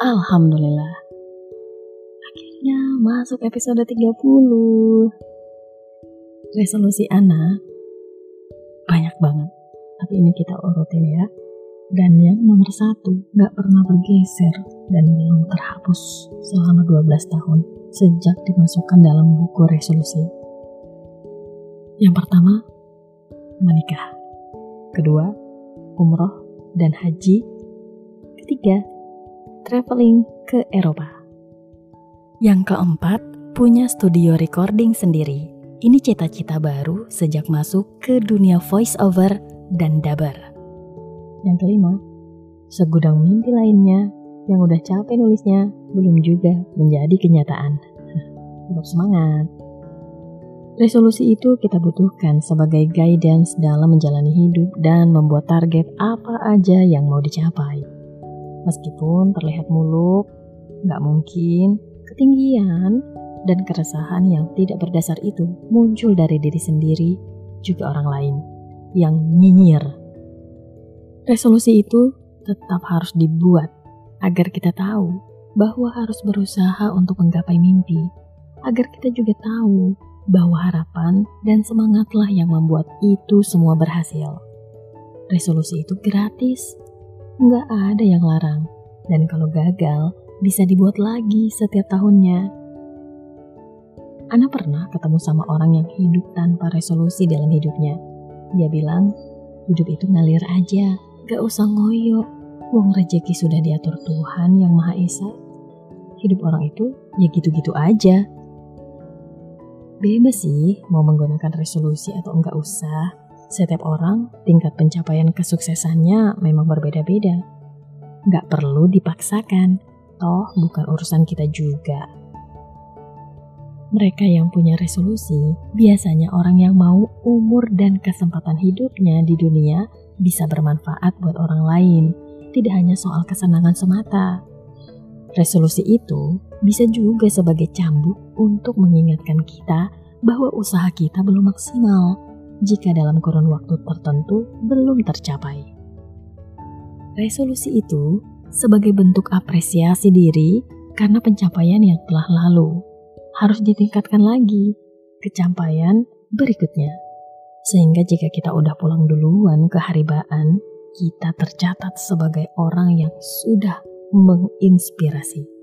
Alhamdulillah. Akhirnya masuk episode 30. Resolusi Ana banyak banget. Tapi ini kita urutin ya. Dan yang nomor satu, gak pernah bergeser dan belum terhapus selama 12 tahun sejak dimasukkan dalam buku resolusi. Yang pertama, menikah. Kedua, umroh dan haji. Ketiga, traveling ke Eropa. Yang keempat, punya studio recording sendiri. Ini cita-cita baru sejak masuk ke dunia voice over dan dabar. Yang kelima, segudang mimpi lainnya yang udah capek nulisnya belum juga menjadi kenyataan. Tetap semangat. Resolusi itu kita butuhkan sebagai guidance dalam menjalani hidup dan membuat target apa aja yang mau dicapai. Meskipun terlihat muluk, nggak mungkin ketinggian dan keresahan yang tidak berdasar itu muncul dari diri sendiri juga orang lain yang nyinyir. Resolusi itu tetap harus dibuat agar kita tahu bahwa harus berusaha untuk menggapai mimpi, agar kita juga tahu bahwa harapan dan semangatlah yang membuat itu semua berhasil. Resolusi itu gratis, nggak ada yang larang, dan kalau gagal bisa dibuat lagi setiap tahunnya. Ana pernah ketemu sama orang yang hidup tanpa resolusi dalam hidupnya. Dia bilang, hidup itu ngalir aja, gak usah ngoyo. Wong rejeki sudah diatur Tuhan yang Maha Esa. Hidup orang itu ya gitu-gitu aja, Bebas sih mau menggunakan resolusi atau enggak usah. Setiap orang tingkat pencapaian kesuksesannya memang berbeda-beda. Enggak perlu dipaksakan, toh bukan urusan kita juga. Mereka yang punya resolusi biasanya orang yang mau umur dan kesempatan hidupnya di dunia bisa bermanfaat buat orang lain, tidak hanya soal kesenangan semata. Resolusi itu bisa juga sebagai cambuk untuk mengingatkan kita bahwa usaha kita belum maksimal jika dalam kurun waktu tertentu belum tercapai. Resolusi itu sebagai bentuk apresiasi diri karena pencapaian yang telah lalu harus ditingkatkan lagi kecapaian berikutnya. Sehingga jika kita udah pulang duluan ke haribaan, kita tercatat sebagai orang yang sudah menginspirasi.